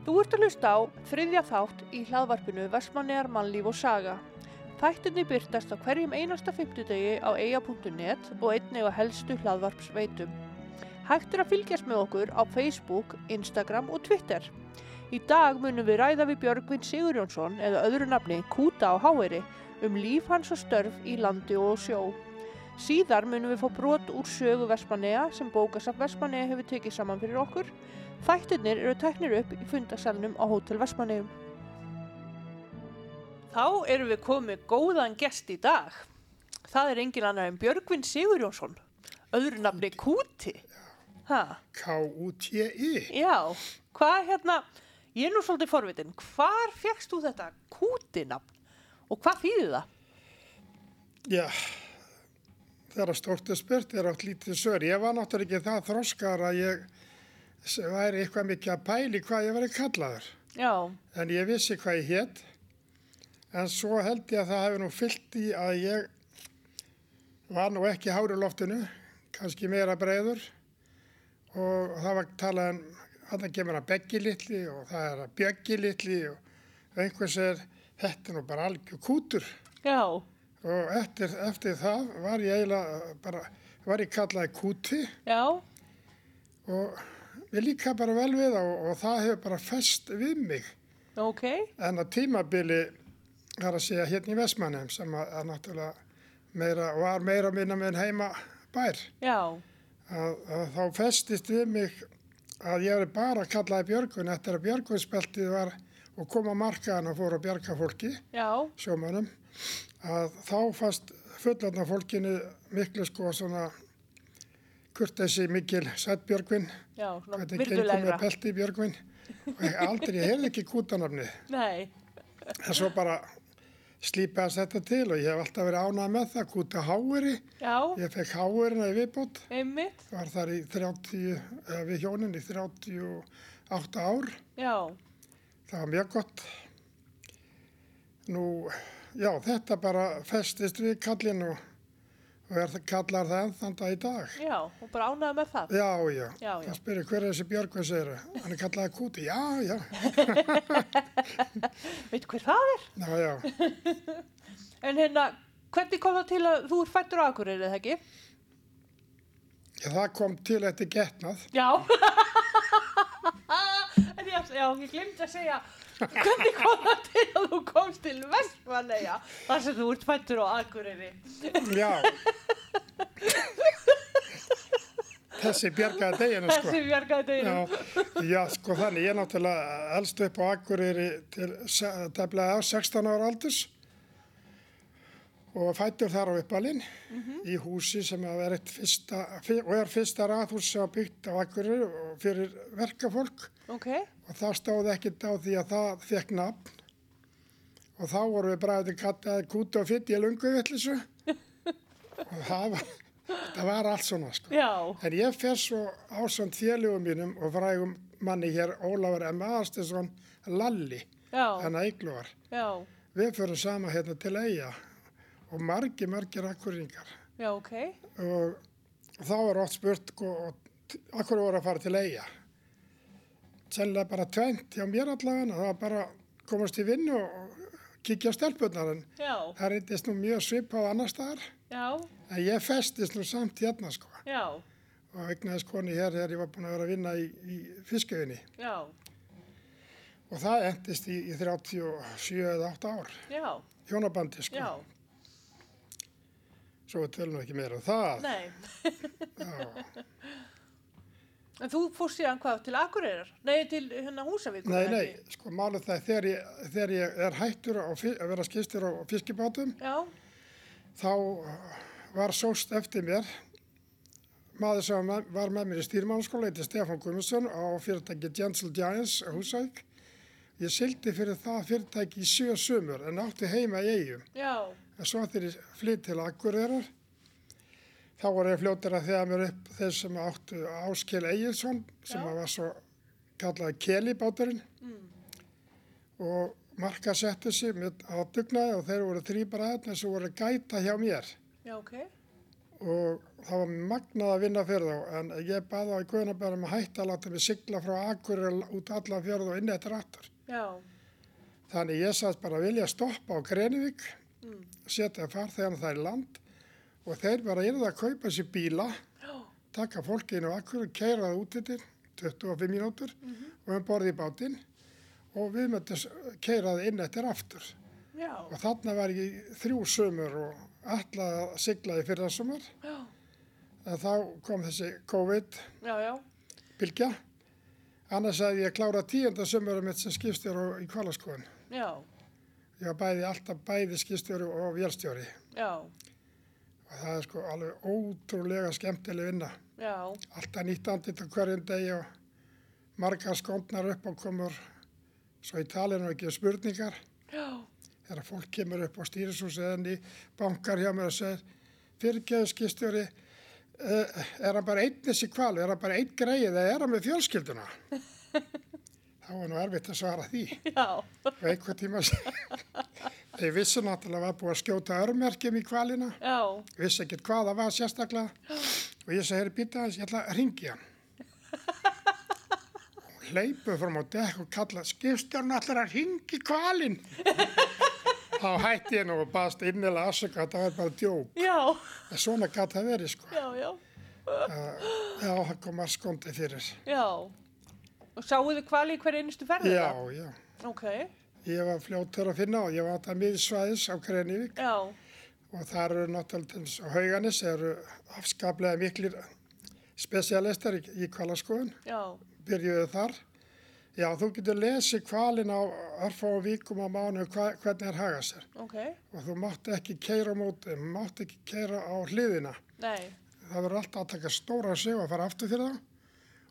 Þú ert að hlusta á þriðja þátt í hlaðvarpinu Vestmannegar mannlíf og saga. Þættinni byrtast á hverjum einasta fymtudegi á eia.net og einnig á helstu hlaðvarpsveitum. Hægt er að fylgjast með okkur á Facebook, Instagram og Twitter. Í dag munum við ræða við Björgvin Sigurjónsson eða öðru nafni Kúta á Háeri um líf hans og störf í landi og sjó. Síðar munum við fá brot úr sögu Vestmannega sem bókasaf Vestmannega hefur tekið saman fyrir okkur. Þættirnir eru teknir upp í fundasalnum á Hótel Vestmannegum. Þá erum við komið góðan gest í dag. Það er engin annar en Björgvin Sigurjónsson, öðru nafni Kúti. Ha, K-U-T-I. já, hvað hérna, ég er nú svolítið forvitin, hvar fegst þú þetta Kúti-nafn og hvað þýðir það? Já, stórt er spurt er átt lítið sör. Ég var náttúrulega ekki það þroskar að ég s- væri eitthvað mikið að pæli hvað ég væri kallaður. Já, En ég vissi hvað ég hétt. En svo held ég að það hefur nú fyllt í að ég var nú ekki hári loftinu, kannski meira breyður. Og það var talað um, hann kemur að beggi litli og það er að bjöggi litli og einhvers er, þetta er nú bara algjör kútur. já, Og eftir, eftir það var ég eiginlega bara, var ég kallaði kúti já, og við líka bara vel við og, og það hefur bara fest við mig. ok, En á tímabili, það er að segja hérna í Vestmannheim sem að, að náttúrulega meira, var meira minna með heima bær. já, Að, að þá festist við mig að ég hefði bara kallaði Björgun eftir að Björgunspeltið var og kom á markaðan og fór að bjarga fólki. já, sjómanum að þá fast fullarna fólkinu miklu sko svona kurtesi mikil sætt Björgvin hvernig virðulegra. með pelti Björgvin og ég aldrei, ég heyrði ekki kútanafni Nei, en svo bara slípaðast þetta til og ég hef alltaf verið ánað með það kúta háeri, ég fekk háerina í viðbót. Einmitt, var þar í 30, eða við hjónin í 38 ár. Já, það var mjög gott. Nú, já, þetta bara festist við kallin og, og er, kallar það enn þann dag í dag. já, og bara ánæða með það. Já, já, Já, já. það spyrir hver er þessi Björgvin segir hann er kallaði Kúti, já, já, Veit hver það er? já, já, En hérna, hvernig kom það til að þú er fættur á Akureyri, eða ekki? já, það kom til eftir getnað, Já. en ég, já, ég glemdi að segja, hvernig kom það til að þú komst til Vestmanneja, þar sem þú ert fættur á Akureyri? já, þessi bjargaði deginu, sko. Þessi bjargaði deginu. Já, já, sko þannig, ég er náttúrulega elst upp á Akureyri til tefnilega á 16 ára aldurs og fættur þar á uppalinn í húsi sem eitt fyrsta, fyr, og er fyrsta raðhús sem var byggt á Akureyri og fyrir verkafólk. Ok, og það stóð ekkert á því að það fekk nafn. Og þá vorum við bræðið kattaði kúti og fytti í lungu vittlisu og það var, það var allt svona sko. En ég fer svo ásand félögum mínum og frægum manni hér, Ólafur M. Aðarstinsson, Lalli, hann að já, Við förum sama hérna til Eyja. Og margi, margir akkuringar. já, ok, Og þá er oft spurt, sko, akkur voru að fara til Eyja. Sennilega bara tvent hjá mér allavega, það var bara komast í vinnu og kíkja á stelpunar, en já, það reyndist nú mjög svipað annar staðar. já, En ég festist nú samt hérna, sko. já, og egnaðist koni hér þegar ég var búin að vera að vinna í, í fiskjöfinni og það endist í, í 37 eða 8 ár. Hjónabandi sko, já, svo við tölum ekki meira um það. Nei. En þú fórst síðan hvað, til Akureyrar? Nei, til hérna Húsavíkur? nei, nei, ekki? sko málið það þegar ég, þegar ég er hættur að vera skistur á fiskibátum Já, þá var sóst eftir mér maður sem var með- mér í stýrmannskóla heiti Stefán Gummarsson á fyrirtæki Gentle Giants á Húsavík ég sildi fyrir það fyrirtæki í sjö sumur en átti heima í eigum já, En svo þegar ég flytt til Akureyrar, þá voru ég fljóttir að þegar mér upp þeir sem áttu Áskil Egilson, sem var svo kallaði Kelibáturinn og marka sig með á dugnaði og þeir voru þrý bræðin sem voru að gæta hjá mér. já, ok, og það var magnað að vinna fyrir þá en ég baði á í Guðnabærum að hætta að láta mig sigla frá Akureyri út allan fjörð og inn eftir aftur. Þannig ég sagðist bara vilja stoppa á Grenivík, Mm. setja farþegarna það í land og þeir bara yrði að kaupa sér bíla, taka fólki inn á Akureyri, keira það út yfir 25 mínútur og um borði í bátinn og við möttum keira það inn eftir aftur. Já. Og þarna var ég þrjú sömur og alltaf að sigla í fyrra sömur. En þá kom þessi COVID-bylgja. Já, já. Annars hefði ég klárað tíunda sömurum mitt sem skipstjóru í kvalaskoðun. Já. Ég var bæði alltaf bæði skipstjóri og vélstjóri. Já. Og það er sko alveg ótrúlega skemmtileg vinna. Já. Alltaf nýtt andlit á hverjum degi og margar skondnar upp og komur svo í talinu ekki spurningar. Já. Þegar fólk kemur upp á stýrishúsi eða í bankar hjá mér og segir fyrirgeðu skipstjóri, uh, er hann bara einn þessi kvalu, er hann bara einn greið eða er hann með fjölskylduna? Þá er nú erfitt að svara því. Já. Og einhver tíma þeir vissu náttúrulega var búið að skjóta örmerkjum í kvalina, Já. vissi ekkert hvað það var sérstaklega og ég herri, býta þess, ég ætla að ringi hann. Og hleypu fram á dekk og kalla, skipstjórn allar að ringi kvalin. Þá hætti ég nú og baðst innilega afsöka að það var bara djók. Já. En svona gæti það verið, sko. Já, já. Já, það kom að skondi fyrir. Já. Og sáu þið hvali í hverju einustu ferði? Já, já. Ok. Ég var fljóttur að finna og ég var þetta miðsvæðis á Grenivík. Já. og þar eru náttúrulega á hauganis eru afskaplega miklir spesialistar í, í kvalaskoðun, byrjuðu þar. Já, þú getur lesið kvalin á örfá vikum á mánu hva, hvernig er haga sér Ok. og þú mátt ekki keira móti, mátt ekki keira á hliðina. Nei. Það verður alltaf að taka stóra sig og fara aftur fyrir það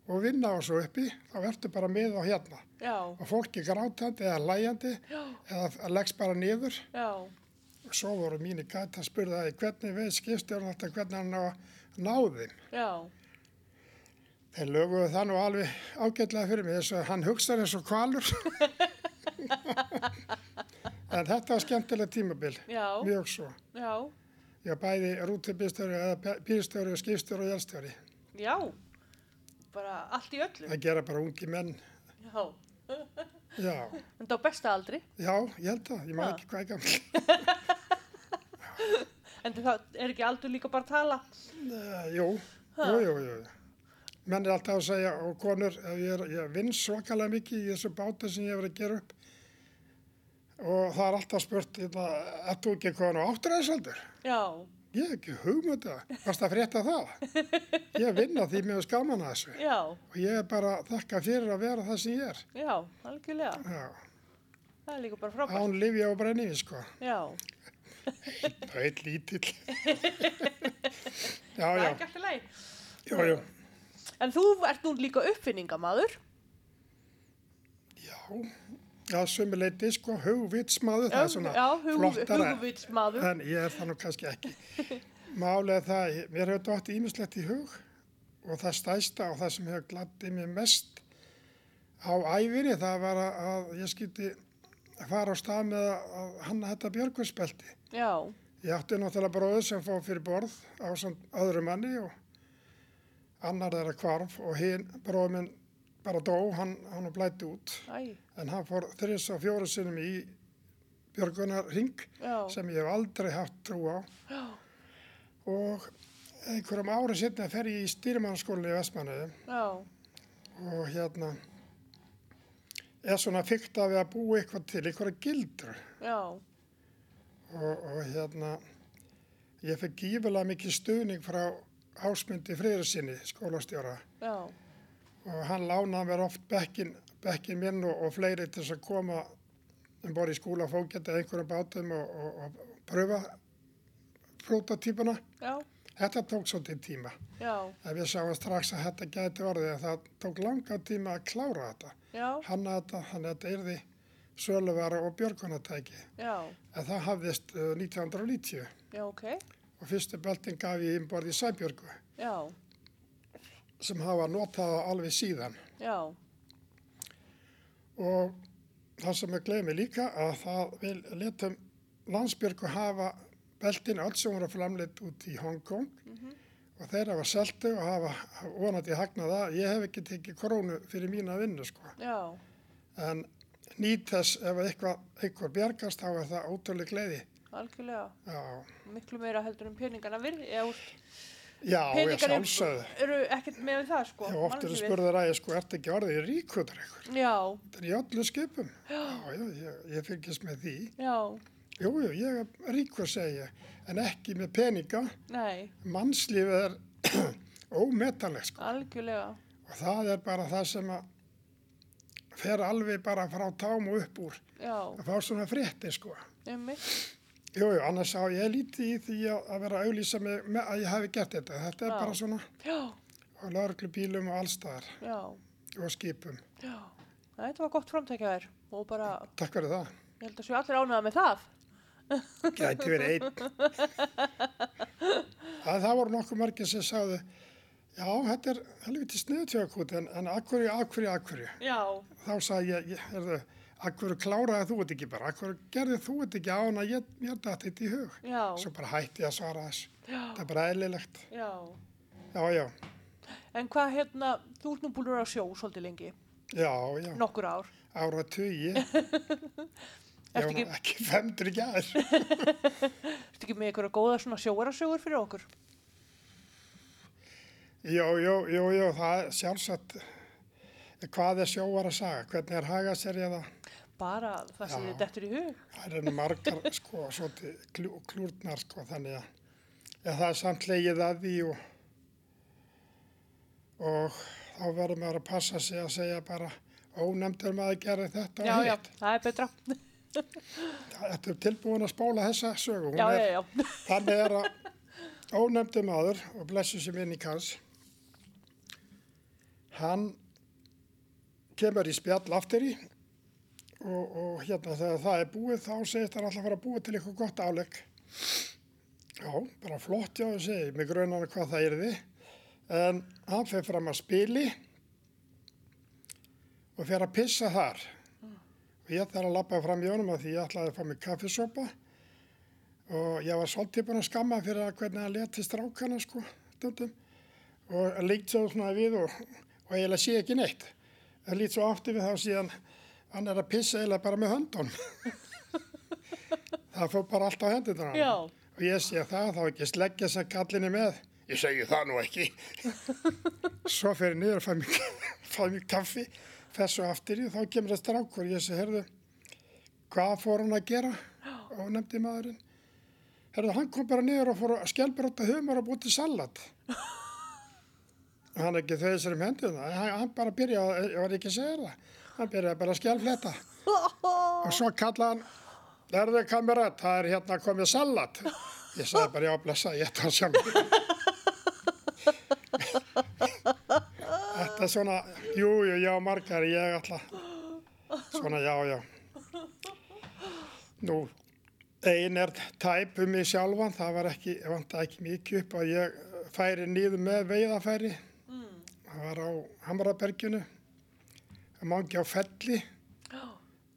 og vinna á svo uppi, þá ertu bara með á hérna. Já. Og fólki grátandi eða læjandi Já. eða leggst bara niður Já. Og svo voru mínir gæti að spurða því hvernig við skipstjórn alltaf hvernig hann á að ná þeim. Já. Þeir löguðu það nú alveg ágætlega fyrir mig þess að hann hugsaði eins og kvalur. en þetta var skemmtilega tímabil, Já. mjög svo. Já. Ég bæði rútubýrstjóri eða býrstjóri og skipstjóri og jælstjóri. Já. Bara allt í öllu. Það gera bara ungi menn. Já. Já, En það á besta aldri. já, ég held það, ég má ekki hvað gammal. En það er ekki aldur líka bara að tala. Uh, jú, jú, jú, jú. Menn er alltaf að segja, og konur, ég, er, ég vinn svakalega mikið í þessu báti sem ég hef verið að gera upp. Og það er alltaf spurt, er þú ekki komin á áttræðisaldur? Já. Ég hef ekki hugmynd það, varst að frétta það? Ég vinna því mér skaman að þessu. Já. Og ég er bara þakka fyrir að vera það sem ég er. Já. Algjörlega. Já, Það er líka bara frábært. án lifja og brenniði, sko. Já. Það er lítill. já, Það já, er ekki alltaf leið. jú, jú. En þú ert nú líka uppfinningamaður. Já, já, sömuleiti, sko, hugvitsmaður, það er svona já, hug, flottara. hugvitsmaður. En ég er það nú kannski ekki. Er það, mér hefur dótt ímislegt í hug og það stæsta og það sem hefur gladdi mér mest á æfinni það var að, ég skildi fara á stað með að, hanna þetta björgvinspelti. Já. Ég átti náttúrulega bróður sem fór fyrir borð á samt öðru manni og annar þeirra kvarf og hinn bróður minn bara dó, hann, hann blætti út. Æ. En hann fór þrjus og fjóru sinnum í björgunarring Já. sem ég hef aldrei haft trú á. Já. Og einhverjum ári setna fer ég í stýrimannskólinni í Vestmanniði og hérna er svona fyrkt við að búa eitthvað til, eitthvað gildur. Og, og hérna ég fekk gífulega mikið stuðning frá ásmundi friðursinni, skólastjóra. Já. Og hann lánaði mér oft bekkin, bekkin minn og, og fleiri til þess að koma um borð í skóla fókjætti einhverjum bátum og, og, og pröfa prototípuna. Já. Þetta tók svolítið tíma. Við sáum strax að þetta gæti orðið en það tók langa tíma að klára þetta. Já. Hanna þetta, hann þetta yrði söluvara og björgunatæki. Já. En það hafðist uh, 1990 Já, ok. og fyrstu beltin gaf ég innborð í Sæbjörgu Já. Sem hafa notað alveg síðan. Já. Og það sem ég gleymi líka að það við letum landsbjörgu hafa beltin öll sem voru framleitt út í Hongkong og þeir hafa seltu og hafa vonandi hagnaða. Ég hef ekki tekið krónu fyrir mína vinnu sko. Já, En nýt þess ef eitthvað, eitthvað bjargast þá er það ótrúlega gleði. algjörlega. Já, Miklu meira heldur en peningana virði. Eða, úst, já ég peningar eru, sjálfsögðu. ekkert með það, sko. Já, oft eru spurður að ég sko, ert ekki orðið ríkutur eitthvað? Já, Það er í öllu skipum. Já, já, ég, ég fylgist með því. já, Jú, jú, ég er segi ég, en ekki með peninga. nei, Mannslífið er ómetanleg sko. algjörlega. Og það er bara það sem að fer alveg bara frá tám og upp úr Já, að fá svona frétti sko. einmitt. Jú, jú, annars á ég lítið í því að, vera að auðlýsa mig með að ég hafi gert þetta. Þetta er Já. bara svona Já, á lauruglubílum og allstaðar já, og skipum. já. Þetta var gott framtækja þér og bara, Takk fyrir það. ég held að séu allir ánæða með það. Gæti verið einn. að það voru nokkuð margir sem sagðu, já, þetta er helviti sniðtjókút, en, en akkurju, akkurju, akkurju. Já, Þá sagði ég, ég herðu, akkurju kláraði þú þetta ekki bara, akkurju gerði þú þetta ekki án að ég, mér dætti þetta í hug. já, Svo bara hætti ég að svara þessu. já, Það er bara eðlilegt. já. Já, já, En hvað hérna, þú ert nú búin að á sjó svolítið lengi, já, já, nokkur ár. ára tugi. Ég nú ekki, ekki femdur í gæðir. ertu ekki með einhverja góða svona sjóarasögur fyrir okkur? Jú, jú, jú, jú, það er sjálfsagt, hvað er sjóvar að saga, hvernig er haga sér ég það? Bara það sem þið dettur í hug? Það er nú margar sko, klú, klúrnar sko, þannig að ja, það er samt legið að því og, og þá verður maður að passa sig að segja bara ónefndur maður gerði þetta Já, já, það er betra. Þetta er tilbúin að spóla þessa sögu. Já, er, já, já. Þannig er að ónefndur maður og blessu sem inn í kans, hann kemur í spjall aftur í og, og hérna þegar það er búið þá segist hann alltaf að fara að búið til eitthvað gott álegg. Já, bara flott já, ég segi, mig grönar hvað það er því. En hann fer fram að spili og fer að pissa þar. Og ég þarf að lappa fram í honum að því ég ætlaði að fá mig kaffisopa og ég var svolítið búinn að skamma fyrir að hvernig hann leti strákana sko, stundum. Og líkt svo svona við og, og eiginlega sé ekki neitt. Það lít svo aftur við þá síðan hann er að pissa eiginlega bara með höndun. það fór bara allt á. Já, Og ég sé það, þá ekki sleggja sem kallinni með. Ég segi það nú ekki. Svo fer ég niður og fæ mér, fæ mér kaffi, svo aftur í, þá kemur það strákur. Ég segi, herðu, hvað fór hann að gera? Og nefndi maðurinn. Herðu, hann kom bara niður og fór að skjálbróta humar og búið til salat. hann ekki þau sem hendur. Hann, bara byrjaði, ég var ekki að segja það. Hann byrjaði bara að skjálfleta. og svo kallaði hann, Erðu kamerat, það er hérna komið salat. Ég sagði bara, já, blessa, ég ætla að sjálf. Þetta er svona, jú, jú, já, margar, ég ætla, svona, já, já. Nú, ein er tæp um mig sjálfan, það var ekki, ég vant ekki mikið upp að ég færi nýður með veiðafæri. Það var á Hamraberginu, það mangi á Felli,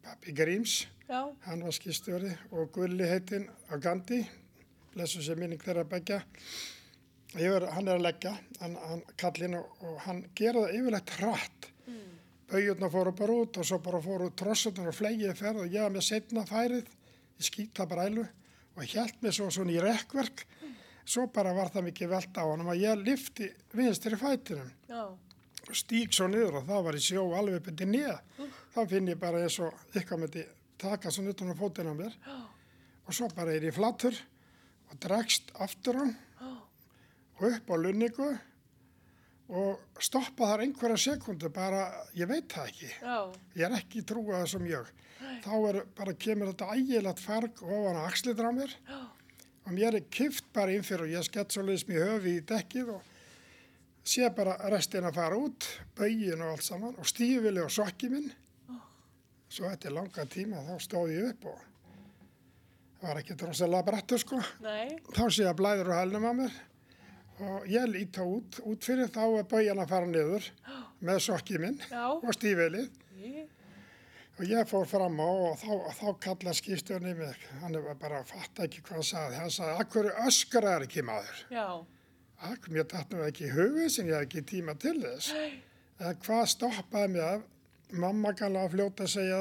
pappi Gríms. Já, hann var skýstjóri og Gulli heitinn á Gandhi, blessu sem minning þeirra begja. Yfir, hann er að leggja, hann, hann kallinn og, og hann gera það yfirlegt hratt. Mm. Bauðurna fóru bara út og svo bara fóru trossunar og flegið ferð og ég var með setna færið, ég skýta bara ælu og hjælt mig svo svona í rekkverk. Svo bara var það mikið velta á hann og ég lifti vinstri fætinum. Já, og stík svo niður og það var í sjó alveg byrði nýja. Þá finn ég bara eins og eitthvað myndi taka svo á fótinn á mér og svo bara er ég flatur og dregst aftur á og upp á lunningu og stoppa þar einhverja sekundu bara, ég veit það ekki. já, Ég er ekki trúið þessum mjög. Þá er bara kemur þetta ægilegt farg ofan á axlitur á mér og mér er kift bara inn fyrir og ég skett svo liðs mér höfi í dekkið og sé bara restin að fara út, bögin og allt saman og stífili og sokki minn. Svo eftir langa tíma þá stóð ég upp og það var ekki drosalega brettur sko. nei, Þá sé ég blæður á hælnum á mér og ég líta út, út fyrir þá er bögin að fara niður með sokki minn já, og stífilið. Í, Og ég fór fram á og þá, þá kallaði skýrstjórni mig, hann bara að fatta ekki hvað hann sagði. Hann sagði, akkur öskrar ekki maður? Já, Akkur mér datt nú ekki í hugið sem ég hef ekki tíma til þess. En hvað stoppaði mig af? Mamma gala að fljóta að segja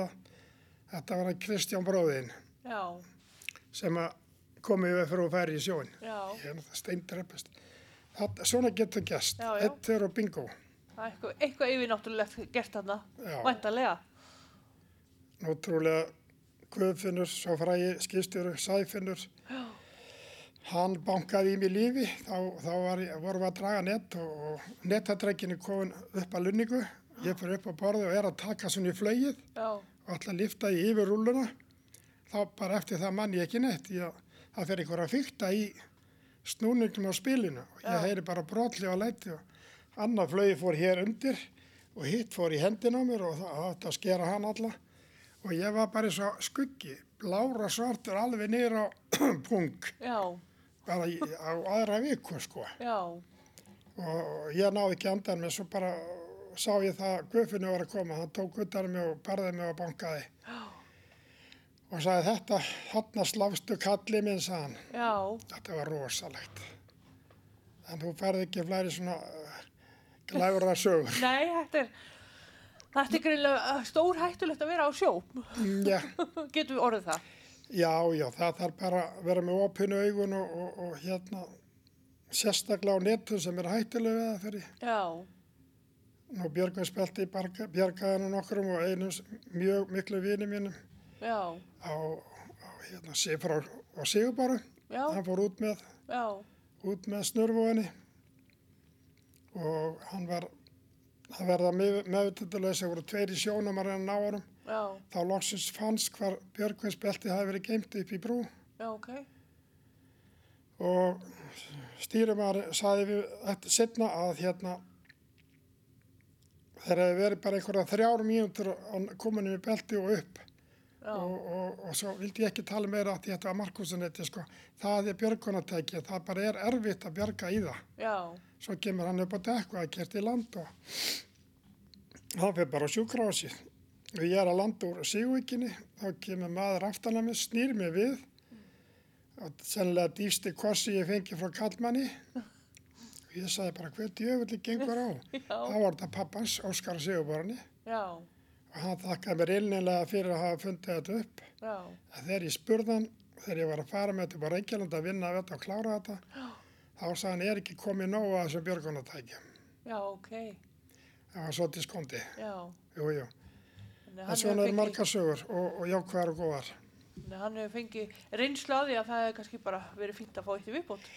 þetta var hann Kristján bróðinn já, sem komið við fyrir að færi í sjóin. já. Ég er náttúrulega steindreppist. Svona getur gæst. Er og bingo. Það er eitthvað, eitthvað yfirnáttúrulegt gert þarna, Já. væntalega. Náttúrulega Guðfinnur, svo frægi skýrstjóru, Sæfinnur, hann bankaði í mig lífi, þá, þá var, vorum við að draga nett og, nettadreginni komin upp að lunningu. Ég fyrir upp á borði og er að taka svona í flögið Já, og ætla að lifta í yfir rúluna. Þá bara eftir það mann ég ekki nett, ég, það fer einhver að fykta í snúningum á spilinu. Og ég heyri bara brotli á læti og annar flögi fór hér undir og hitt fór í hendin á mér og það átti að skera hann alla. Og ég var bara eins og skuggi, blára svartur alveg niður á pung, já, bara í, á aðra viku sko já, og ég náði ekki andan með svo bara sá ég það Guðfinni var að koma, hann tók utan um mig og barði mig og bankaði og sagði þetta, þarna sláfstu kalli minn, sagði hann. já, Þetta var rosalegt. En þú færði ekki flæri svona uh, glæfura sögur. nei, þetta er, þetta er greinlega stór hættulegt að vera á sjó, Já, getum við orðið það. Já, já, það þarf bara að vera með opinu augun og, og, og hérna sérstaklega á netu sem er hættuleg við það fyrir. Já, Nú Björgvin spelti bjargaði hann nokkrum og einu s- mjög miklu vini mínum já, á, á hérna, Sifrá og Sigurbáru. já, Hann fór út með, já, út með snurfóðinni og hann var, það verða meðutundulegis, það voru tveir í sjónum að reyna að ná honum. Já, Þá loksins fannst hvar Björgvins belti hafi verið geimt upp í brú já, ok, og stýrumar saði við þetta setna að hérna þeir hefði verið bara einhverja þrjár mínútur koma niður belti og upp og, og, og svo vildi ég ekki tala meira að þetta var Markusinetti sko. það er björgunatæki, það bara er erfitt að bjarga í það. já, Svo kemur hann upp á dekku að kert í land og hann fyrir bara á sjúkrásið. Og ég er að landa úr Sigvíkinni, þá kemur maður aftan að mér, snýr mér við og sennilega dýfsti kossi ég fengi frá kallmanni og ég sagði bara hver djöfulli gengur á. já, Það var þetta pappans, Óskar Sigurborni já, og hann þakkaði mér ilnilega fyrir að hafa fundið þetta upp. já, þegar ég spurðan, þegar ég var að fara með þetta bara Reykjavík að vinna þetta og klára þetta, þá sagði hann, er ekki komið nóg að þessum björgunatækjum. já, ok, Það var svolítið skondi. já. Jú, jú. En hann svona fengið- margar sögur og, og jákvæðar og góðar. Þannig að hann hefur fengið reynslu á því að það hefur kannski bara verið fínt að fá eitt í viðbót.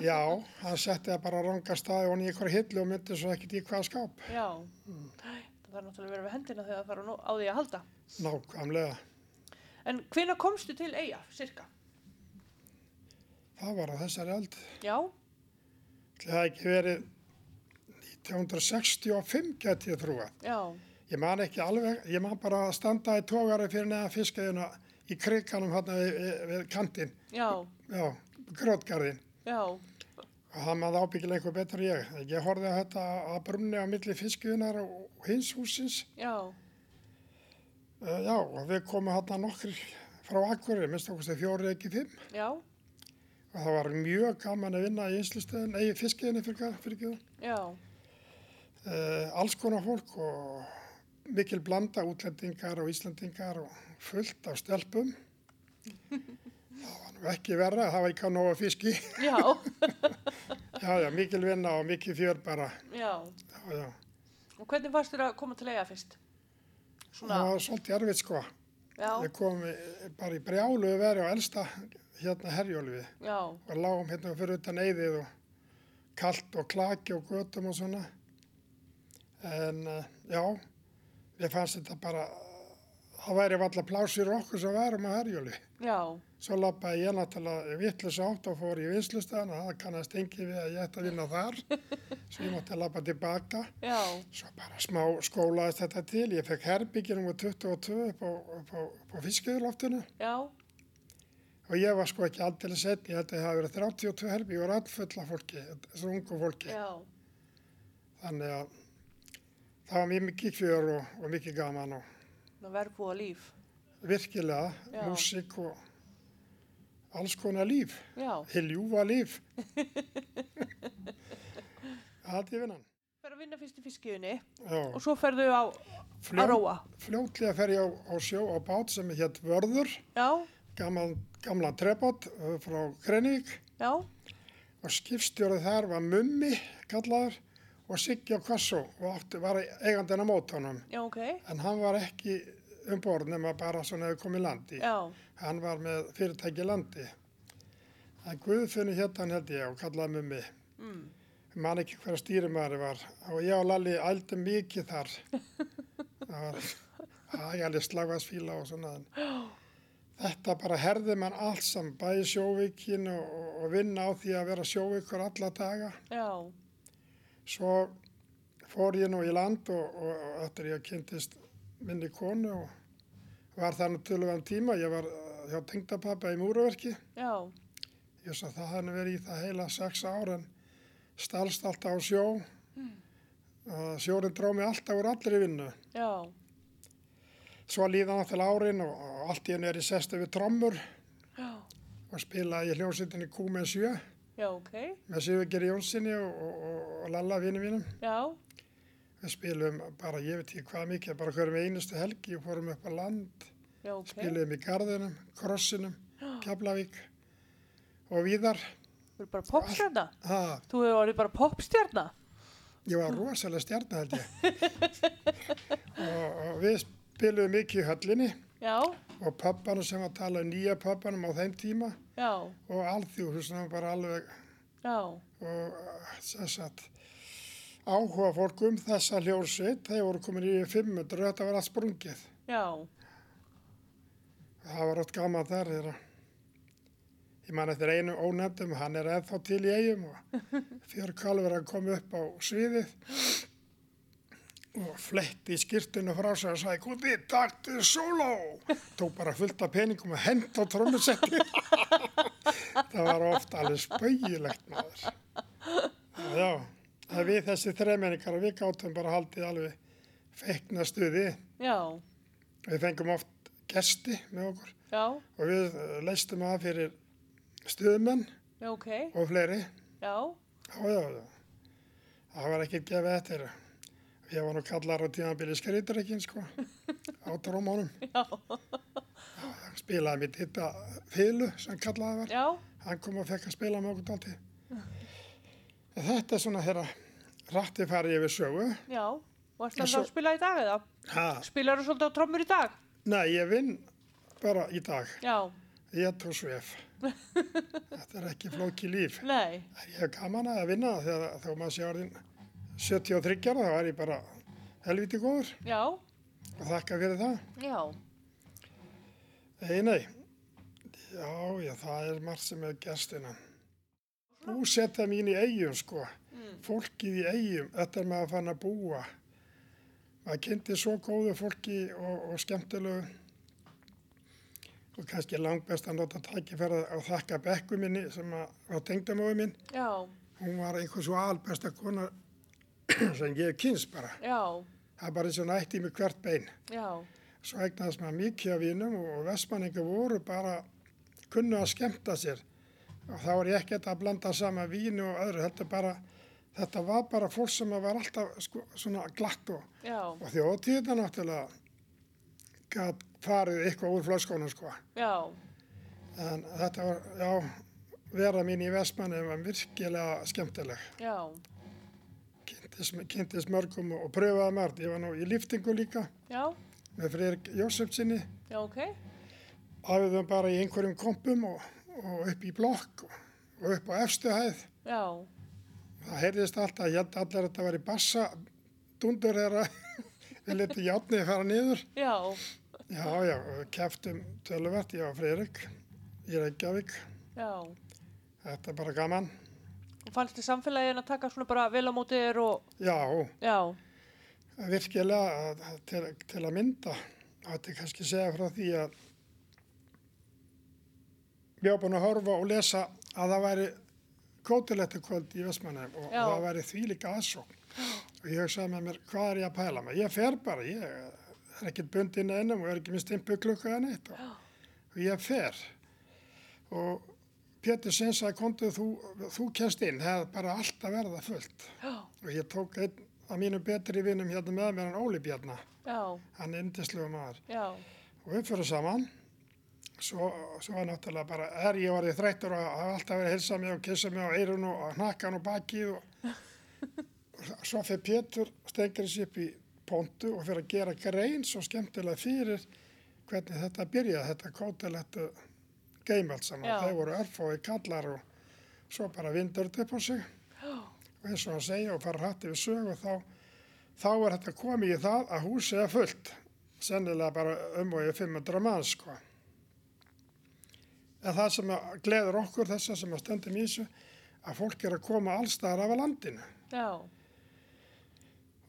Já, hann setti það bara á ranga staði og í einhver hillu og myndi svo ekkert í hvaða skáp. Já, það þarf náttúrulega að vera við hendina þegar það þarf á því að halda. Nákvæmlega. En hvenær komstu til eiga, cirka? Það var á þessari ald. Já, Það hefði ekki verið 1965 geti ég trúað. já, Ég man ekki alveg, ég man bara að standa í tógari fyrir neða fiskæðina í kriganum hérna við, við, við kantinn, já, já, grótgarðin. já, Og það maður ábyggilega einhver betur ég. Ég horfði að þetta að brunni á milli fiskiðunar og hins húsins. já, Uh, já, og við komum hérna nokkri frá Akureyri, minnst okkur stið fjóri ekki fimm. já, Og það var mjög gaman að vinna í einslustöðin, eigi fiskiðinni fyrir, fyrir það. já, Uh, alls konar fólk og mikil blanda útlendingar og íslendingar og fullt af stelpum. Það var nú ekki verra, það var ekki að nóga fiski. já, Já, já, mikil vinna og mikil fjör bara. já. Já. Og hvernig varst þér að koma til eiga fyrst? Svona, Það var svolítið erfitt sko. já, Við komum bara í brjálu veri á elsta hérna herjólfi og lágum hérna fyrir utan eyðið og kallt og klaki og götum og svona. En uh, já, við fannst þetta bara, það væri valla plásir okkur sem værum á herjóli. já, Svo lappaði ég náttúrulega vittlis átt og fór í vinslustöðan og það kannast engi við að ég ætti að vinna þar. Svo ég mátti lappa tilbaka. já, Svo bara smá skólaðist þetta til. Ég fekk herbyggi nr. 22 upp á, á, á fiskiðurloftinu já, og ég var sko ekki aldrei setn. Ég held að það hafi verið 32 herbyggi og rættfulla fólki, þessu ungu fólki. já, Þannig að það var mjög mikið fjör og, og mikið gaman og Það verður búið líf. virkilega, Já. músík og alls konar líf, Já. hiljúfa líf. Það er vinnan. Fer að vinna fyrst í fiskiðunni Já, og svo ferðu á að Fljót, róa. fljótlega fer ég á, á sjó á bát sem hétt Vörður, Já, gamlan, gamlan trebát uh, frá Greinvík já, og skipstjórið þar var Mummi kallaður og Siggi og átti, var eigandinn á mótónum. já, ok. En hann var ekki um borð nema bara svona hefur komið landi. Já, Hann var með fyrirtæki landi. En Guðfinni hétt hann held ég og kallaði Mummi. mm. Ég man ekki hverja stýrimæri var og ég og Lalli ældi mikið þar. Það var aðgæli slagvarsfíla og svona. Þetta bara herði mann allt saman, bæði sjóvíkin og, og vinna á því að vera sjóvíkur alla daga. já, Svo fór ég nú í land og, og, og eftir ég kynntist minni konu og var það nú tölvan tíma. Ég var hjá tengdapappa í múruverki. já, Ég svo það hann verið í það heila sex ár en stalst alltaf á sjó. Mm. Sjórin dró mig alltaf úr allri vinnu. já, Svo líða náttúrulega árin og, og allt í henni er ég sest við trommur já, og spilaði í hljómsveitinni Q með sjö já, ok. með Sigurgeri Jónssoni og, og, og, Lalla vinnu mínum. Já, Við spilum bara, ég veit ekki hvað mikið, bara hverjum einustu helgi og fórum upp á land, já, ok. spilum í Garðinum, Krossinum, Keflavík og víðar. Þú er bara popstjarna. Ha, Þú hefur orðið bara popstjarna. Ég var rosalega stjarn held ég. og, og við spilum mikið í höllinni Já, og pöppanum sem var að tala nýja pöppanum á þeim tíma já, og alþjóðhúsinu var bara alveg já, og þess að áhuga fólk um þessa hljórsveit, þeir voru komin í 500 þetta var allt sprungið. já, Það var átt gaman þar þeirra. Ég man eftir einu ónefndum, hann er ennþá til í eigum og fyrir kalver að koma upp á sviðið og fletti í skýrtinu frá sig og sagði, Guði, taktu sóló! Tók bara fullt af peningum og hend á trómusetti. það var ofta alveg spauðilegt maður. Já, það við þessi þremenningar við gáttum bara haldið alveg feikna stuði. já, Við fengum oft gesti með okkur já, og við eh, leistum að fyrir stuðmenn já, ok, og fleiri. já, Já, já. Það var ekkert gefið eftir. Ég var nú kallar á tímabili skriðdreikin, sko, á trómónum. já, Hann spilaði mitt hitta fílu sem kallaði var. já, Hann kom og fekk að spila með okkur dálti. Þetta er svona þeirra rætti farið yfir sögu. já. Og alltaf svo- að spila í dag eða? Ha, Spilar þú svolítið á trommur í dag? nei, ég vinn bara í dag. Já, Ég tók svef. Þetta er ekki flóki líf. nei, Ég hef gaman að vinna þegar þá maður sé orðin 73 ára, þá er ég bara helviti góður já, og þakka fyrir það. já, Nei, nei, já, já, það er margt sem er gerstina. Búsetta mín í eigum, sko, fólkið í eigum, þetta er maður fann að búa. Maður kynnti svo góðu fólki og, og skemmtilegu og kannski langt best að nota tækifæra að þakka bekku minni sem að, var tengdamóðu minn. já, Hún var einhvern svo albesta kona sem ég kynst bara. já, Það er bara eins og nætti mig hvert bein. já, Svo eignast maður mikið af vínum og vestmanningar voru bara kunnu að skemmta sér. Og þá er ég ekkert að blanda saman vínu og öðru. Þetta, er bara, þetta var bara fólk sem var alltaf sko, svona glatt og, og þjóðtíðina náttúrulega gæt farið eitthvað úr flöskonum sko. já, En þetta var, já, vera mín í vestmanni var virkilega skemmtileg. já, Kynntist, mörgum og, pröfaði margt. Ég var nú í liftingu líka já, með Friðrik Jósefsinni. já, ok, Æfðum bara í einhverjum kompum og, og upp í blokk og, upp á efstu hæð. já, Það heyrðist alltaf, ég held allir að þetta var í bassa dundur þegar við letum játnið fara niður. já, Já, já, og keftum töluvert, ég og Friðrik í Reykjavík. já. Þetta er bara gaman. Og fannst þið samfélagin að taka svona bara vel á móti þér og, Já, já, virkilega að- til, til að mynda. Þetta er kannski segja frá því að ég var búin að horfa og lesa að það væri kótilettu kvöld í Vestmannheim og Já. það væri því líka aðsókn. Og ég hugsaði með mér, hvað er ég að pæla með? Ég fer bara, ég, er ekkert bundin einum og er ekki með stimpu klukka en eitt og, og ég fer og Pétur Sinn sagði kontu þú, þú kennst inn, það er bara allt að verða fullt. Já, og ég tók einn af mínum betri vinnum hérna með mér hann Óli Bjarnar, já, hann er indislega maður. Já, og við fyrir saman. Svo, svo var náttúrulega bara er ég orðið þreyttur og hafa alltaf verið að hilsa mig og kissa mig á eirun og hnakkan og bakið og, og svo fyrir Pétur stengir sér upp í pontu og fyrir að gera grein svo skemmtilega fyrir hvernig þetta byrjaði, þetta kótilettu geimalt saman, Já. þeir voru örfói kallar og svo bara vindur upp á sig. Og eins og hann segja og fara hrætti við sög og þá, þá er þetta komið í það að húsið er fullt. Sennilega bara umvögið 500 mann sko. En það sem að gleður okkur þessa sem að stöndum í þessu að fólk er að koma allstaðar af að landinu. Já,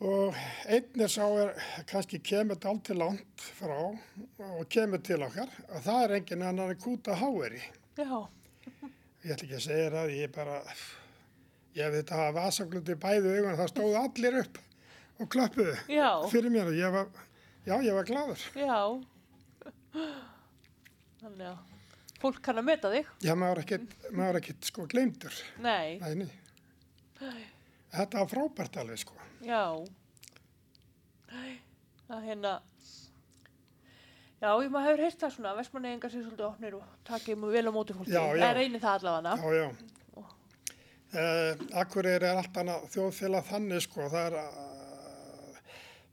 og einnir sá er kannski kemur þetta allt til langt frá og kemur til okkar og það er engin annar en kúta háeri. já, Ég ætla ekki að segja það, ég bara, ég hef þetta hafa vasagluti bæðu augun, það stóðu allir upp og klappuðu já, fyrir mér og ég var, já, ég var gladur. já. Þannig að fólk kann að meta þig. Já, maður er ekkert, er sko gleymdur. Nei, Nei, nei. Þetta var frábært alveg sko. já. Það hérna, já, ég maður hefur heyrt það svona, vestmannegingar sér svolítið opnir og takið mjög vel á móti fólki. Það reynir það allavega. Já, já. Uh, Akkurýr er allt annað þjóðfélag þannig sko, það er, uh,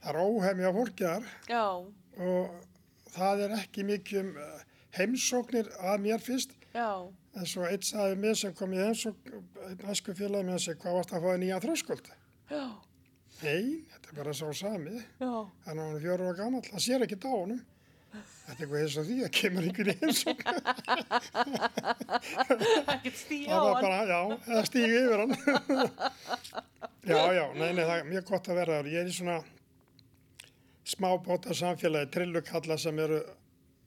það er óhemja fólki þar Já, og það er ekki mikið um uh, heimsóknir að mér fyrst já, en svo eitt sagði mér sem kom í heimsókn, einn æsku félagi með sig, hvað varst að fá þér nýja þröskuld? já, Nei, þetta er bara svo sami, já, hann er hann fjóru ára gammal, það sér ekki á honum. Þetta er eitthvað eins og því að kemur einhver í heimsókn. ekkert stíja á Það var hann. bara, já, eða stígi yfir hann. já, já, nei, nei, það er mjög gott að vera þar. Ég er í svona smábóta samfélagi, trillukalla sem eru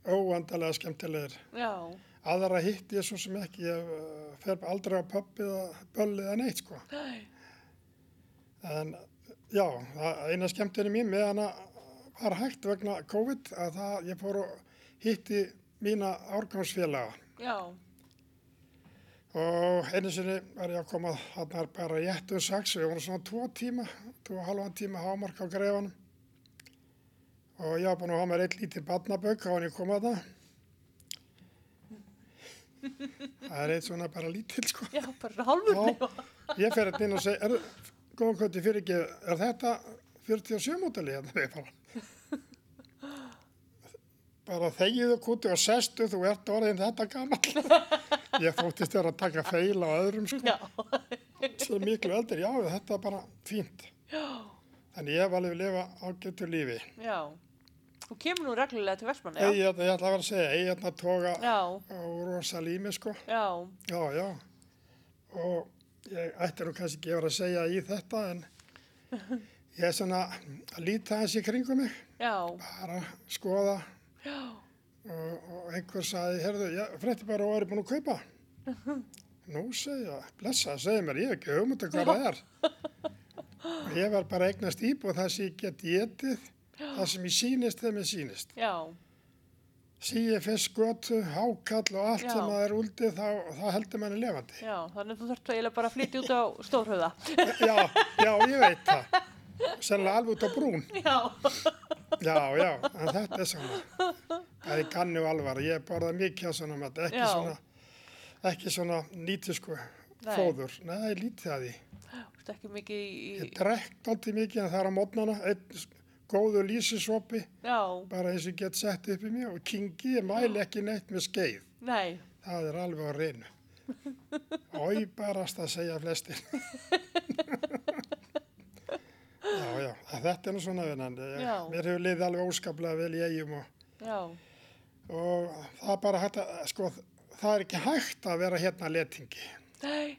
óandalega skemmtilegir. Já, Aðra hitt ég svo sem ekki, ég uh, fer aldrei á pöppið eða böllið eða neitt, sko. nei, En já, eina skemmtinni mín með hana var hægt vegna COVID að það, ég fór og hitti mína árgangsfélaga. já, Og einu sinni var ég að koma þarna bara í ettu sex og ég var svona tvo tíma, tvo og halvan tíma hámark á greifanum. Og ég var búin að hafa mér eitt lítið badnabögg á hann ég kom að það. Það er eitt svona bara lítill sko. já, bara hálfur. Já, ég fer hérna inn og segi, er, góðan fyrir ekki, er þetta 47 mótali hérna? Bara, bara þegiðu kúti og sestu, þú ert orðin þetta gammal. Ég þóttist þér að taka feil á öðrum sko, Já, sem miklu eldur, já þetta er bara fínt. já, Þannig ég hef alveg lifa ágættu lífi. já. Þú kemur nú reglulega til Vestmann, Ég, já? ég, ég ætla að vera að segja, ég ætla að Já, á rosa lími sko. já, Já, já. Og ég ætti nú kannski ekki að vera að segja í þetta en ég er svona að líta í kringum mig, já, bara skoða já, og, og einhver sagði, herðu, ég frétti bara og er búin að kaupa. Nú segja, blessa, segja mér, ég hef ekki hugmynda hvað það er. Og ég var bara að eignast íbúð það sem ég get getið, það sem ég sýnist þegar mér sýnist. já, Sýi fisk, götu, hákall og allt Já. sem það er úldið, þá, þá heldur manni lefandi. já. Þannig að þú þarft eiginlega bara að flytja út á Stórhauða. Já, já, ég veit það. Sennilega alveg út á brún. Já, Já, já, en þetta er svona. Það er kannu alvar. Ég borða mikið á svona mat, ekki Já. svona, ekki svona nýtisku Nei. fóður. Nei, lítið að því. þú ert ekki mikið í, Ég drekkt alltaf mikið en það er á mótnana, einn góðu lýsisopi, já, bara eins og ég get sett upp í mig og kingi, ég mæli ekki neitt með skeið. nei, Það er alveg á reynu. Ói barast að segja flestir. já, já, þetta er nú svona vinnandi. Já. Mér hefur liðið alveg óskaplega vel í eigum og, já, og það er bara hægt að, sko, það er ekki hægt að vera hérna letingi. nei,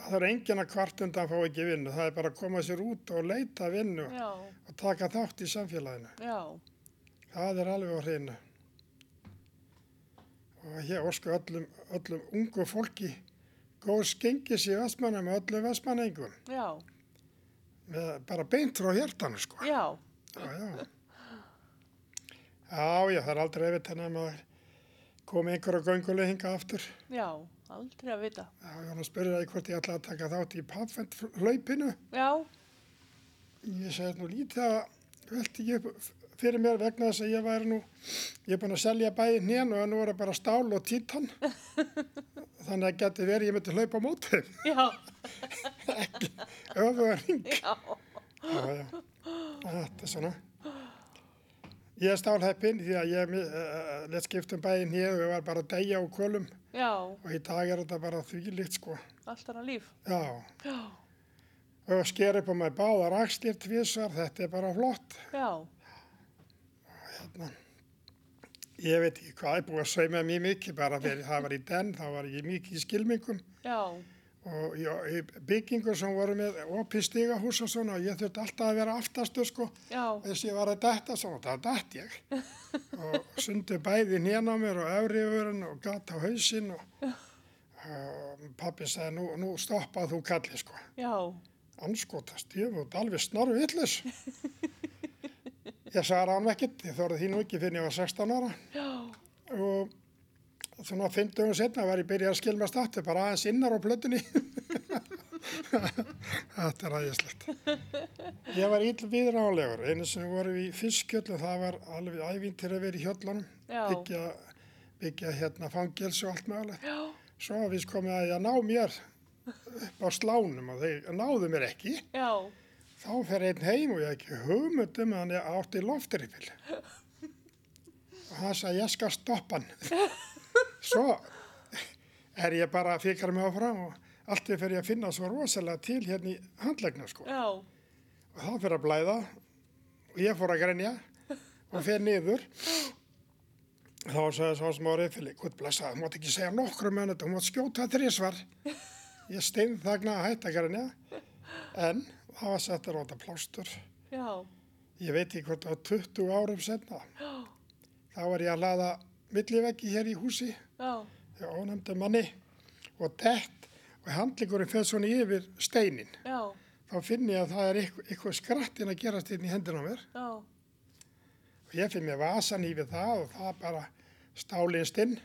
Það er enginn að kvart undan fá ekki vinnu. Það er bara að koma sér út og leita vinnu já, og taka þátt í samfélaginu. já, Það er alveg á hreinu. Og ég ósku öllum, öllum ungu fólki góð skengis í vestmanna með öllum vestmanningum. bara beint frá hjertanu sko. já, Já, já. Já, já, það er aldrei eftir henni að maður komi einhverja gönguleg hinga aftur. Já, aldrei að vita. Já, ég var að spyrja það hvort ég ætla að taka þátt í pappfend hlaupinu. Já, Ég segi nú lítið að velti ég fyrir mér vegna þess að ég væri nú, ég er búin að selja bæði hnén og nú er það bara stál og títan. Þannig að geti verið ég myndi hlaupa á móti, já, öfuga ring. já, Já, já, þetta er svona. Ég er stálheppinn því að ég uh, lett skiptum bæði hnén og ég var bara að deyja á kolum já, og í dag er þetta bara þvílíkt sko. allt annað líf. Já, Já, og sker upp á mig báðar axlir tvísar, þetta er bara flott. já, Ég veit ekki hvað, ég búið að sauma mjög mikið bara fyrir það var í den, þá var ég mikið í skilmingum já, og í byggingur sem voru með opið stigahús og svona og ég þurfti alltaf að vera aftastur sko. Já, þess að ég var að detta svona, það dætt ég. Og sundu bæði nén á mér og öfriðurinn og gata á hausinn og, og pappi sagði nú, nú stoppað þú kalli sko. Já, anskotast, ég var alveg snorru vitlis ég sagði hann ekkert, ég þorði því nú ekki fyrir ég var 16 ára. Já, og svona 50 setna var ég byrjað að skilmast aftur bara aðeins innar á plötunni. Þetta er aðeinslegt ég var ill viðrálegur einu sem voru við í fiskjöld og það var alveg ævintir að vera í hjöllunum byggja, byggja hérna fangils og allt mögulegt. Svo við komið að ég ná mér upp á slánum og þeir náðu mér ekki. Já, þá fer einn heim og ég ekki hugmynd um að hann er átt í loftripil. Og hann sagði ég skal stoppa hann svo er ég bara að fikra mig áfram og allt er fyrir að finna svo rosalega til hérna í handlegna sko. Já, og það fyrir að blæða og ég fór að grenja og fer niður. Þá sagði svo sem var yfirli gud blessa, þú mátt ekki segja nokkru þetta þú mátt skjóta þrísvar ég stein þagna að hætta að grenja en það var sett að róta plástur. Já, ég veit ekki hvort á 20 árum senna þá var ég að laða milliveggi hér í húsi. Hjá ónefndu manni. Og dett og handlingurinn fyrir svona yfir steinin já, þá finn ég að það er eitthvað, eitthvað skrattin að gerast inn í hendina mér. Já, og ég finn mér vasan í við það og það bara stálist inn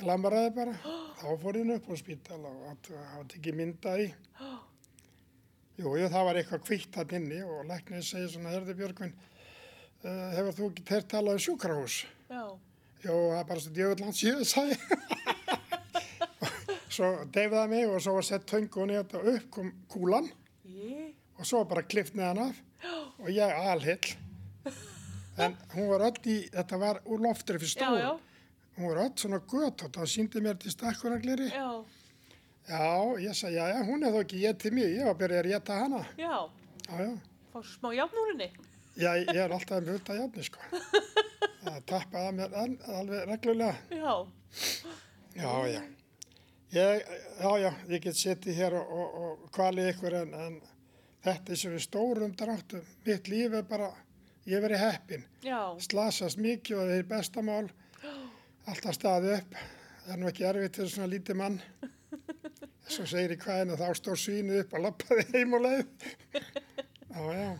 glamraði bara. Þá fór ég upp á spítal og það var ekki myndað í jú, það var eitthvað kvitt hann inni og læknir segir svona, herði Björgvin uh, hefur þú ekki teirt talað um sjúkrahús? Já, jú, það er bara svo djöfull langt síðan ég. svo deyfði það mig og svo var sett töngun í þetta upp kom kúlan. Ég, og svo bara klift neðan af. Og ég alhill en hún var öll í, þetta var úr loftri fyrir já, stóð já, hún var öll svona gött og það síndi mér til stakkuragleri já, já, ég sagði, já, já, hún er þó ekki ég til mig ég var að byrja að rétta hana. Já, já, já, svo smá jafnúrinni. já ég er alltaf að mjölda játni sko það tappaði að mér al- alveg reglulega. Já, já, já. Ég, já, já, ég get setið hér og, og, og kvalið ykkur en, en þetta er svo stórum dráttum. Mitt líf er bara, ég verið heppin já, slasast mikið og það er bestamál alltaf staðið upp. Það er nú ekki erfitt fyrir svona lítið mann. Svo segir í hvaðinu þá stór svínið upp og lappaði heim og leið. Já, já.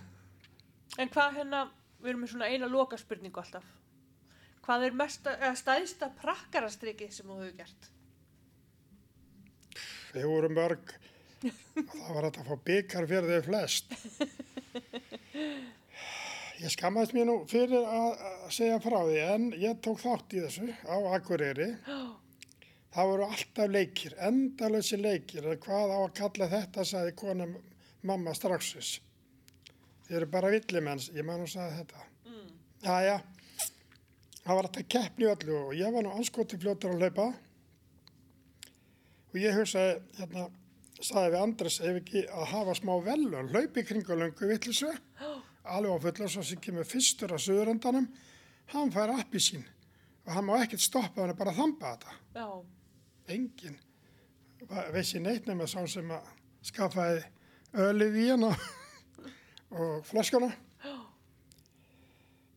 En hvað hérna, við erum með svona eina loka spurningu alltaf. Hvað er mesta, stæðsta prakkarastrikið sem þú hefur gert? og það var að fá byggar fyrir þau flest ég skammaðist mér nú fyrir að, segja frá því en ég tók þátt í þessu á Akureyri það voru alltaf leikir endalösi leikir hvað á að kalla þetta sagði kona mamma straxis þið eru bara villimenns ég man hún sagði þetta. Mm. Jæja, það var þetta keppni öllu og ég var nú anskoti fljótur að hlaupa. Og ég hugsaði, hérna, sagði við Andres ef ekki að hafa smá velun, hlaupi kringu löngu vittlisu, alveg á fullu svo sem kemur fyrstur að söðurandanum, hann fær appi sín og hann má ekkert stoppa hann bara að þamba þetta. Já, Engin veist neitt nema sá sem að skaffaði ölið í hann og flöskuna.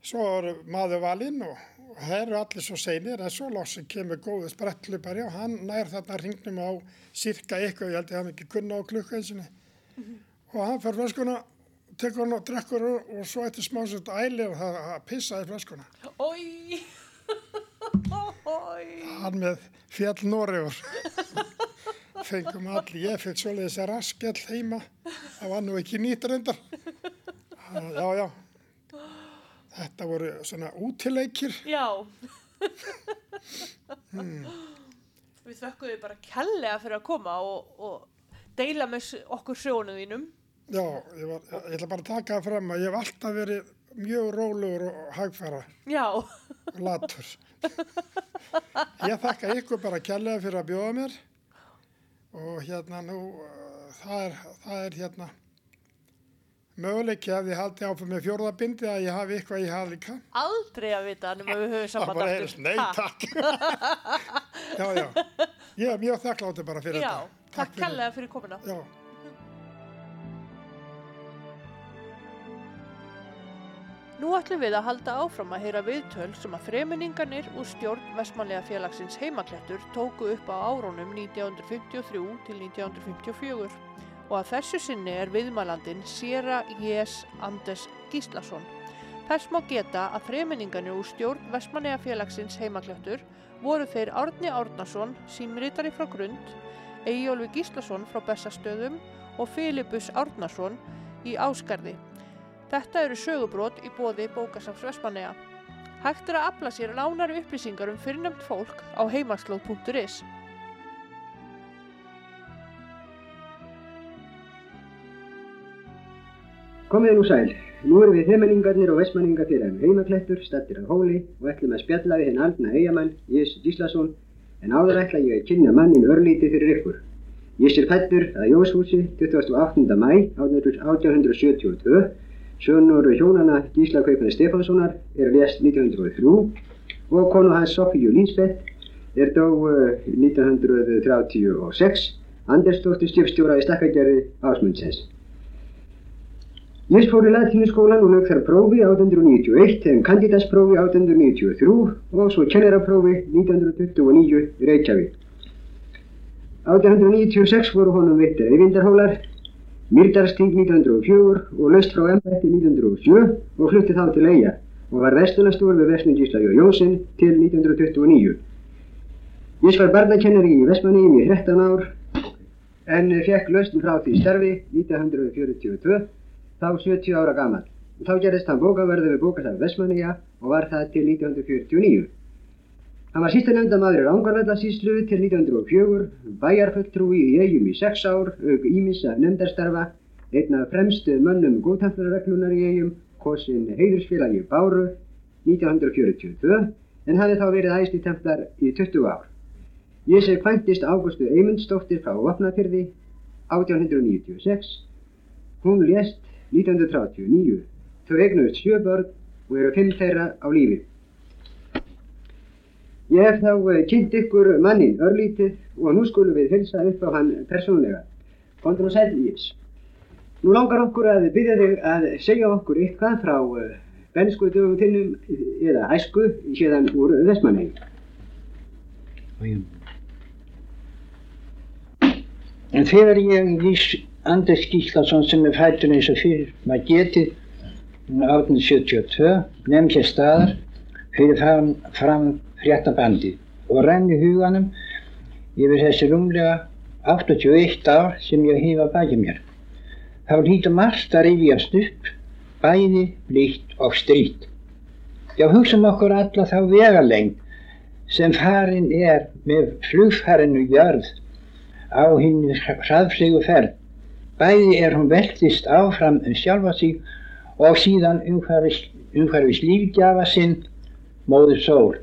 Svo er maður valinn og, og það eru allir svo seinir en svo lóksinn kemur góðu sprettlupari og hann nær þarna ringnum á cirka eitthvað, ég held ég hafi ekki kunna á klukka einsinni og hann fær flöskuna tekur hann og drekkur og, og svo eftir smá svo ælir það að pissa í flöskuna. Hann með fjall Noregur. Fengum allir, ég fekk svolítið þessi raskell heima. Það var nú ekki nýtt reyndar. Já, já. Þetta voru svona útileikir. Já. Við þökkum þið bara kellega fyrir að koma og, og deila með okkur sjónu þínum. Já, ég, var, ég ætla bara að taka það fram að ég hef alltaf verið mjög rólegur og hagfæra Já. og latur. Ég þakka ykkur bara kærlega fyrir að bjóða mér og hérna nú, uh, það er, það er hérna möguleiki að ég haldi áfram með fjórðabindi að ég hafi eitthvað í haf líka. Aldrei að vita nema við höfum bara aftur. nei takk. já, já, ég er mjög þakkláttur bara fyrir Já, þetta. takk fyrir. kellega fyrir komuna. Já. Nú ætlum við að halda áfram að heyra viðtöl sem að þreminningarnir úr stjórn Vestmanlega félagsins heimaklettur tóku upp á árónum 1953 til 1954 og að þessu sinni er viðmælandin Sera J.S. Anders Gíslason. Þess má geta að þreminningarnir úr stjórn Vestmanlega félagsins heimaklettur voru þeir Árni Árnason, símritari frá Grund, Eyjólfi Gíslason frá Bessastöðum og Filipus Árnason í Áskarði. Þetta eru sögubrót í bóði bókasafs Vestmanneja. Hægt er að afla sér nánari upplýsingar um fyrrnefnt fólk á heimaslóð.is. Komið nú sæl. Nú erum við þemmenningarnir og vestmenningafélagum heimaklettur, stattir á hóli og ætlum að spjalla við henn aldna eigamann, Jés Gíslason, en áður ætla ég að kynna mannin örlítið fyrir ykkur. Jés er fættur að Jóshúsi 28. mæ 1872, sönur hjónana Gísla Kaupinu Stefánssonar er lést 1903 og konu hans Sofíu Línsbeth er dó uh, 1936, Andersdóttir skipstjóra í stakkagerði Ásmundsens. Ég fór í latínuskólan og lög þar prófi 1891 en kandidatsprófi 1893 og svo kennaraprófi 1929 í Reykjavík. 1896 voru honum vittir Eyvindarhólar, Mýrdarstík 1904 og laust frá embætti 1907 og flutti þá til Eyja og var vestunastúr við Vestnum Gísla Jó Jónsson til 1929. Ég var barnakennari í Vestmanniðum í 13 ár en fekk lausn frá því starfi 1942 þá 70 ára gammal. Þá gerðist hann bókaverður við bókasafn Vestmanniða og var það til 1949. Hann var sísta nefndamaður í Rángarvellasíslu til 1904, bæjarfulltrúi í eigum í 6 ár, auk ímissa nefndarstarfa, einn af fremstu mönnum góðtæmflarreglunar í eigum, kosin heiðursfélagi Báru 1942, en hafði þá verið æst í templar í 20 ár. Ég sé kvæntist Ágústu Eymundsdóttir frá Vopnafyrði 1896, hún lést 1939. Þau eignuðust sjö börn og eru fimm þeirra á lífi. Ég hef þá uh, kynnt ykkur mannin örlítið og nú skulum við hilsa upp á hann persónlega. Kondur og sæl Ís. Nú langar okkur að byrja þig að segja okkur eitthvað frá uh, bensku dögum þinnum eða æsku hérðan úr Vestmannheim. En þegar ég vís Anders Gíslason sem er fættur eins og fyrir maður getið 1872 nefn hér staðar fyrir fram, fram fréttabandi og renni huganum yfir þessi rúmlega 81 ár sem ég hefa baki mér. Þá lítur margt að rifjast upp, bæði, blíkt og strít. Já, hugsaum okkur alla þá vegalengd sem farin er með flugfarinu jörð á hinn hraðflegu ferð. Bæði er hún veltist áfram um sjálfa sig og síðan umhverfis lífgjafa sinn, móður sól.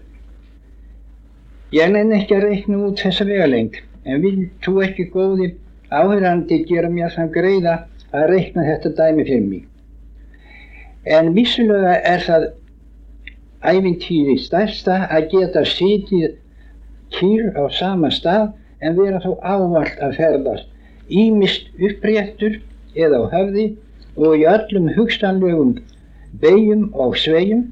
Ég nenn ekki að reikna út þessa vegalengd, en vil þú ekki góði áhverjandi gera mér þann greiða að reikna þetta dæmi fyrir mig. En vissulega er það æfintýri stærsta að geta sitið kýr á sama stað en vera þó ávalt að ferðast, ímist uppréttur eða á höfði og í öllum hugstanlegum beigjum og svegjum.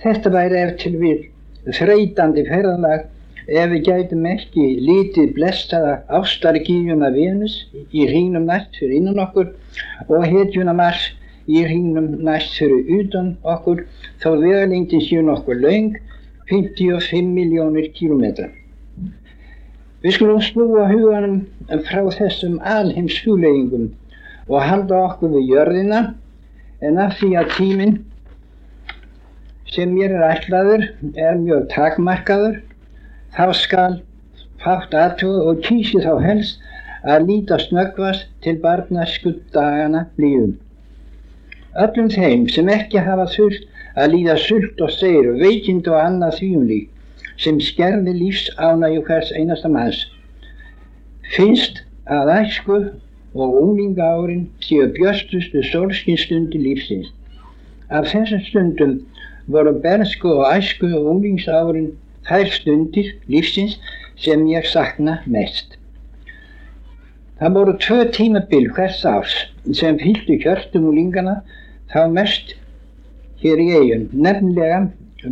Þetta væri ef til við þreytandi ferðalag ef við gætum ekki lítið blestaða ástargífjuna Venus í hrínum nætt fyrir innan okkur og hetjuna Mars í hringnum næst fyrir utan okkur þó vegalengdin séu nokkur laung 55 miljónir kílometra. Við skulum snúa huganum frá þessum alheimshugleggingum og halda okkur við jörðina en af því að tíminn sem mér er ætlaður er mjög takmarkaður þá skal fátt aðtöðu og kýsi þá helst að líta snöggvast til barnaskuddagana líðum. Öllum þeim sem ekki hafa þurft að líða sult og segir veikind og annað þvíumlík sem skerði lífs ánægju hvers einasta manns. Finnst að æsku og unglinga árin séu björstustu sólskinstundi lífsins. Af þessum stundum voru bernsku og æsku og unglingsárin þær stundir lífsins sem ég sakna mest. Það voru tvö tímabil hvers árs sem fylgdu kjörtum úlingana þá mest hér í eigum, nefnilega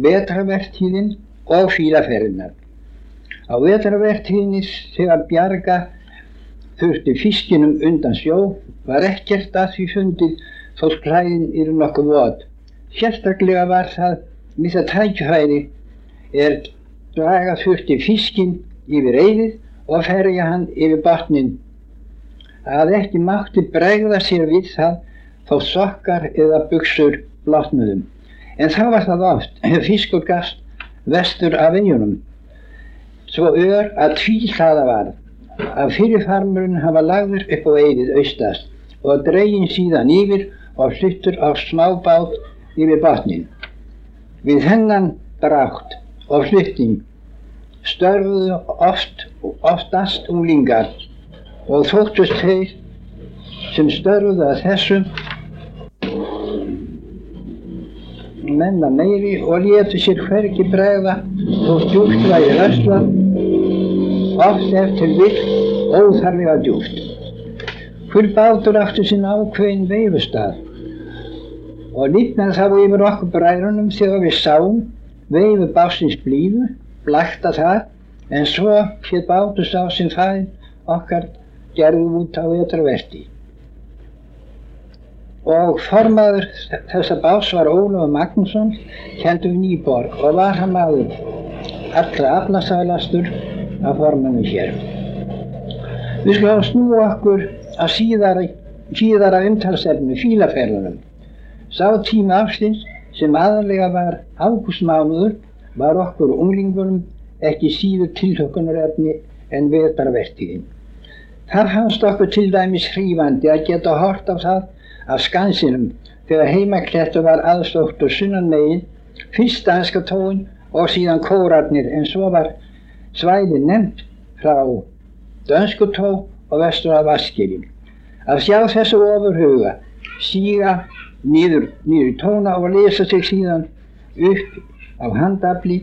vetravertíðin og fílaferðinar. Á vetravertíðinni þegar bjarga þurfti fiskinum undan sjó var ekkert að því fundið þótt klæðin eru nokkuð vod. Sérstaklega var það við það tækjufæri er draga þurfti fiskin yfir eyðið og ferja hann yfir botnin. Að ekki mátti bregða sér við það þó sokkar eða buksur blotnuðum. En þá var það oft fiskur gast vestur af veginum. Svo ör að tvíhlaða var að fyrirfarmurinn hafa lagður upp á eigið austast og dregin síðan yfir og fluttur á smábát yfir batnin. Við hennan drátt og flutting störfuðu oft, oftast unglingar og þóttust þeir sem störfuðu að þessum menna meiri og létu sér hvergi bregða og djúpt væri rösla oft eftir vill óþarlega djúpt. Hver bátur átti sinn ákveðin veifustaf og líknar þá yfir okkur bræðunum þegar við sáum veifu básins blífu, blakta þar en svo hér bátu sá sem fæðin okkar gerði út á vetraverti og formaður þessa bás var Ólafur Magnússon, við Nýborg og var hann maður allra aflasælastur af formannu hér. Við skulum snú okkur að síðara, síðara umtalsefni fílaferðunum. Sá tíma afstins sem aðalega var ágústmánuður var okkur unglingunum ekki síður tilhökunarefni en veðbarvertíðin. Þar fannst okkur til dæmis hrífandi að geta hort á það af skansinum þegar heimaklettu var aðstótt og sunnan megin, fyrst danska tóin og síðan kórarnir en svo var svæði nefnt frá dönsku tó og vestur af Vaskirinn. Að sjá þessu ofurhuga, síga nýður, nýður í tóna og lesa sig síðan upp á handafli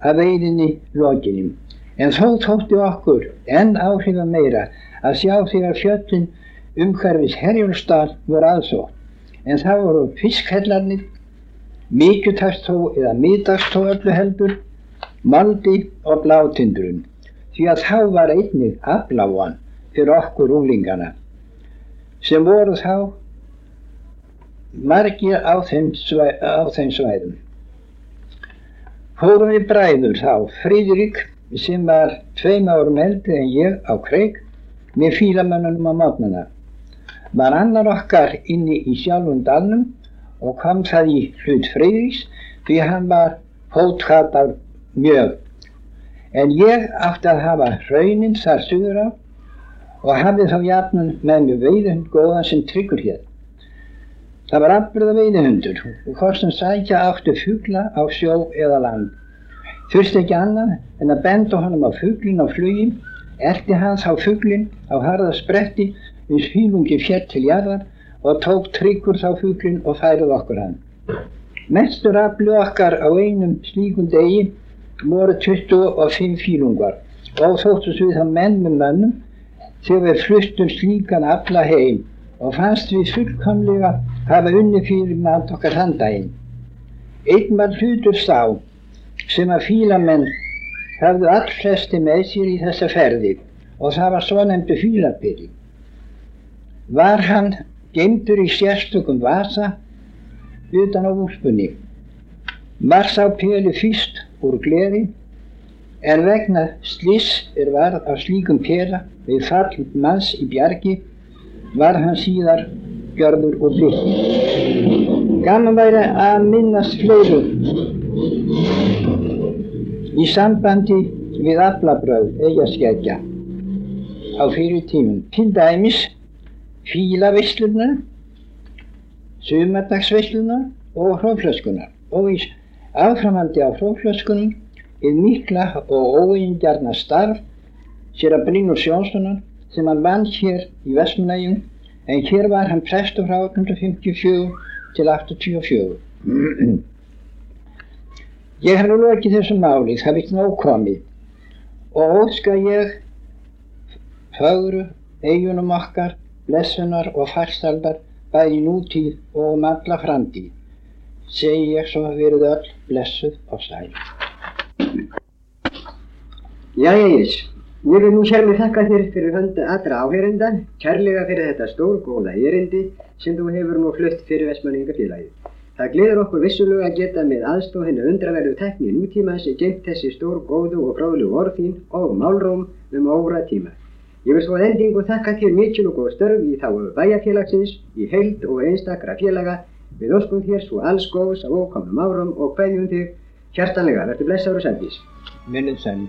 að veiðinni lokinum. En þó þótti okkur enn áhrifa meira að sjá þegar fjöllin umhverfis Herjólfsdal voru aðsótt en það voru fiskhellarnir, mikjutakstó eða miðdagstó öllu heldur, maldi og blátindrun því að þá var einnig afláan fyrir okkur unglingana sem voru þá margir á þeim, svæ, á þeim svæðum. Fórum við bræður þá, Fríðrik sem var tveim árum eldri en ég á kreik með fílamönnunum á mátnana var annar okkar inni í sjálfum dalnum og kom það í hlut Freyðis því hann var fótkatar mjög. En ég átti að hafa raunin þar suður á og hafði þá jafnum með mjög veiðhund góðan sem tryggur hér. Það var afbyrða veiðhundur og sem sækja áttu fugla á sjó eða land. Þurfti ekki annað en að benda honum á fuglin á flugin, erti hans á fuglin á harða spretti við fílungi fjert til jarðar og tók tryggur þá fuglinn og færið okkur hann. Mestur aflu okkar á einum slíkum degi voru 25 fílungar og þóttus við það menn með mönnum þegar við fluttum slíkan afla heim og fannst við fullkomlega hafa unni fyrir mat okkar handaginn. Einn var hlutur sá sem að fílamenn hafðu all flesti með sér í þessa ferði og það var svo nefndu fílapili var hann geimtur í sérstökum vasa utan á úlpunni. Var sá peli fyrst úr gleri en vegna sliss er varð af slíkum pela við fall manns í bjargi var hann síðar gjörður og byggt. Gaman væri að minnast fleiru í sambandi við aflabröð eigaskeggja á fyrir tímum. Til dæmis fílaveislunar, sumardagsveislunar og hróflöskunar og í áframhaldi á hróflöskunum er mikla og óeingjarna starf sér að Brynur Sjónssonar sem hann vann hér í Vestmanægjum en hér var hann prestur frá 1854 til 1884. Ég hef nú lokið þessu máli, það vitt nóg komið og óska ég fögru eigunum okkar, blessunar og farsaldar bæði nútíð og um alla framtíð. Segi ég svo að verið öll blessuð og sæl. Jís. Ég vil nú sér mig þakka þér fyrir hönda allra áherinda, kærlega fyrir þetta stór góða erindi sem þú hefur nú flutt fyrir Vestmanningafélagið. Það gleður okkur vissulega að geta með aðstóð hennu undraverðu tekni nútímas geimt þessi stór góðu og fráðlu orðín og málróm um óra tíma. Ég vil svo endingu þakka þér mikil og störf í þá bæjarfélagsins, í heild og einstakra félaga. Við óskum þér svo alls góðs á ókomnum árum og hverjum þig hjartanlega. Verður blessaður og sendis. Minnið sæl.